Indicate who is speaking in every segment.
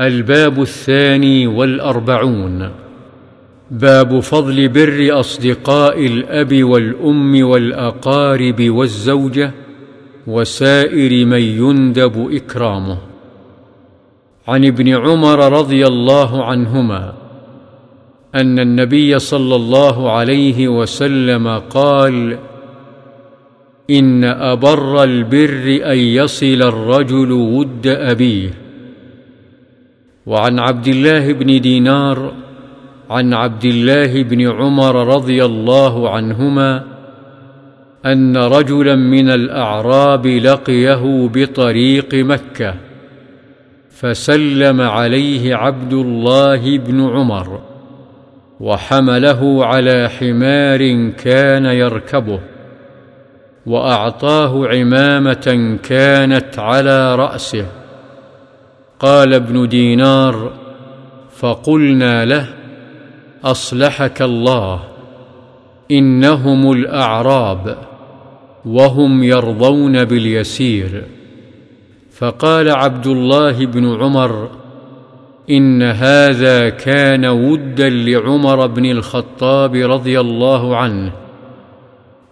Speaker 1: الباب الثاني والأربعون. باب فضل بر أصدقاء الأب والأم والأقارب والزوجة وسائر من يندب إكرامه. عن ابن عمر رضي الله عنهما أن النبي صلى الله عليه وسلم قال إن أبر البر أن يصل الرجل ود أبيه. وعن عبد الله بن دينار عن عبد الله بن عمر رضي الله عنهما أن رجلا من الأعراب لقيه بطريق مكة فسلم عليه عبد الله بن عمر وحمله على حمار كان يركبه وأعطاه عمامة كانت على رأسه قال ابن دينار فقلنا له أصلحك الله إنهم الأعراب وهم يرضون باليسير فقال عبد الله بن عمر إن هذا كان ودا لعمر بن الخطاب رضي الله عنه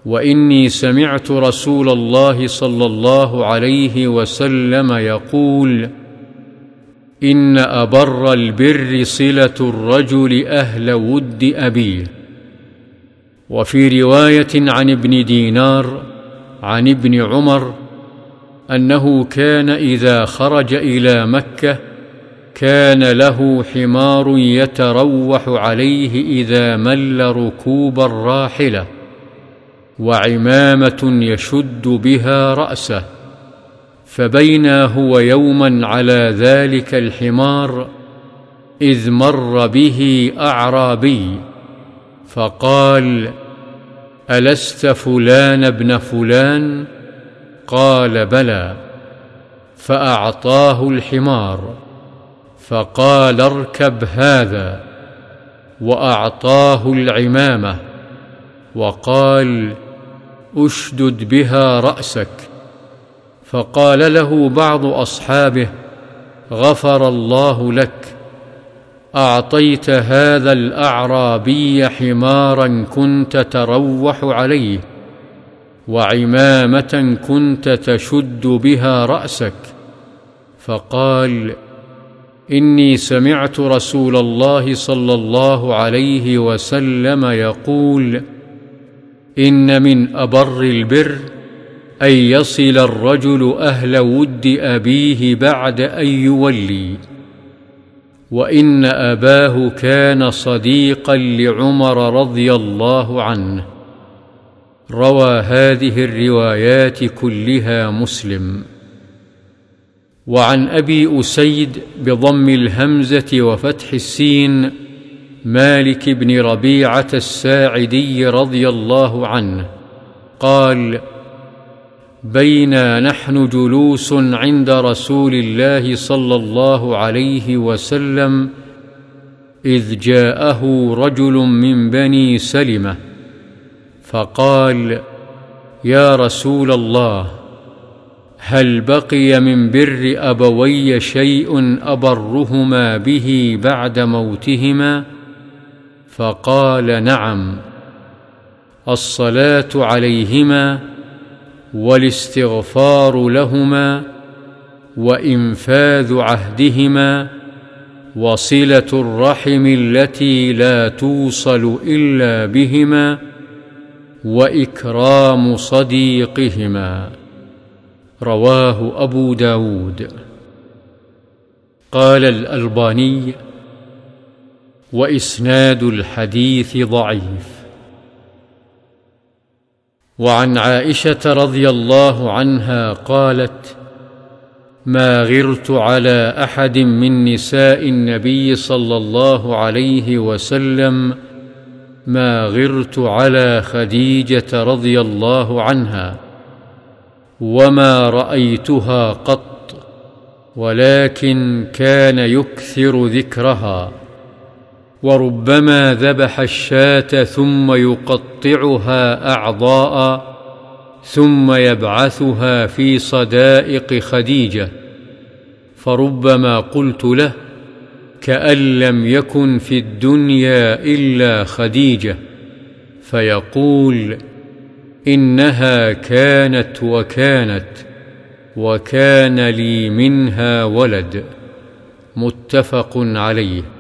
Speaker 1: وإني سمعت رسول الله صلى الله عليه وسلم يقول إن أبر البر صلة الرجل أهل ود ابيه وفي رواية عن ابن دينار عن ابن عمر أنه كان إذا خرج إلى مكة كان له حمار يتروح عليه إذا مل ركوب الراحلة وعمامة يشد بها رأسه. فبينا هو يوما على ذلك الحمار إذ مر به أعرابي فقال ألست فلان ابن فلان؟ قال بلى. فأعطاه الحمار فقال اركب هذا. وأعطاه العمامة وقال أشدد بها رأسك. فقال له بعض أصحابه غفر الله لك أعطيت هذا الأعرابي حمارا كنت تروح عليه وعمامة كنت تشد بها رأسك. فقال إني سمعت رسول الله صلى الله عليه وسلم يقول إن من أبر البر أن يصل الرجل أهل ود أبيه بعد أن يولي. وإن أباه كان صديقا لعمر رضي الله عنه. روى هذه الروايات كلها مسلم. وعن أبي أسيد بضم الهمزة وفتح السين مالك بن ربيعة الساعدي رضي الله عنه قال بينا نحن جلوس عند رسول الله صلى الله عليه وسلم اذ جاءه رجل من بني سلمه فقال يا رسول الله هل بقي من بر أبوي شيء ابرهما به بعد موتهما؟ فقال نعم الصلاه عليهما والاستغفار لهما وإنفاذ عهدهما وصلة الرحم التي لا توصل إلا بهما وإكرام صديقهما. رواه أبو داود. قال الألباني وإسناد الحديث ضعيف. وعن عائشة رضي الله عنها قالت ما غرت على أحد من نساء النبي صلى الله عليه وسلم ما غرت على خديجة رضي الله عنها وما رأيتها قط ولكن كان يكثر ذكرها. وربما ذبح الشاة ثم يقطعها أعضاء ثم يبعثها في صدائق خديجة. فربما قلت له كأن لم يكن في الدنيا إلا خديجة. فيقول إنها كانت وكانت وكان لي منها ولد. متفق عليه.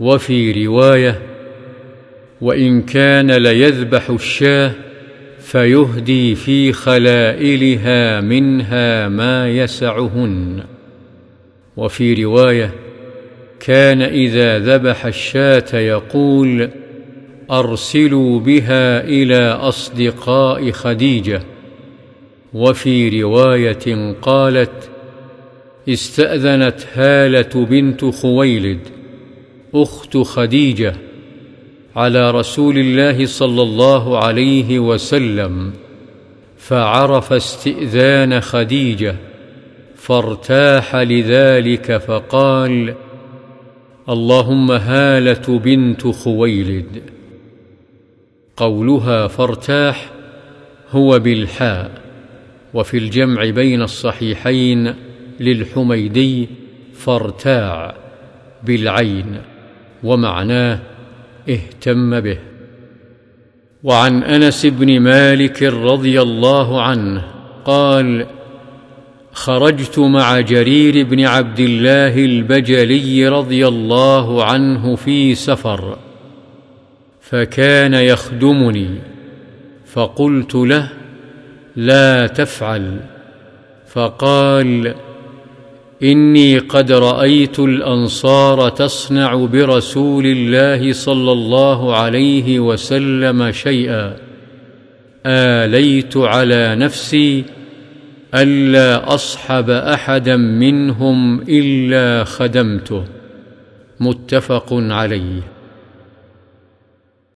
Speaker 1: وفي رواية وإن كان ليذبح الشاة فيهدي في خلائلها منها ما يسعهن. وفي رواية كان إذا ذبح الشاة يقول أرسلوا بها إلى أصدقاء خديجة. وفي رواية قالت استأذنت هالة بنت خويلد. أخت خديجة على رسول الله صلى الله عليه وسلم فعرف استئذان خديجة فارتاح لذلك فقال اللهم هالة بنت خويلد. قولها فارتاح هو بالحاء وفي الجمع بين الصحيحين للحميدي فارتاع بالعين. ومعناه اهتم به. وعن أنس بن مالك رضي الله عنه قال خرجت مع جرير بن عبد الله البجلي رضي الله عنه في سفر فكان يخدمني فقلت له لا تفعل. فقال إني قد رأيت الأنصار تصنع برسول الله صلى الله عليه وسلم شيئا. آليت على نفسي ألا أصحب أحدا منهم إلا خدمته. متفق عليه.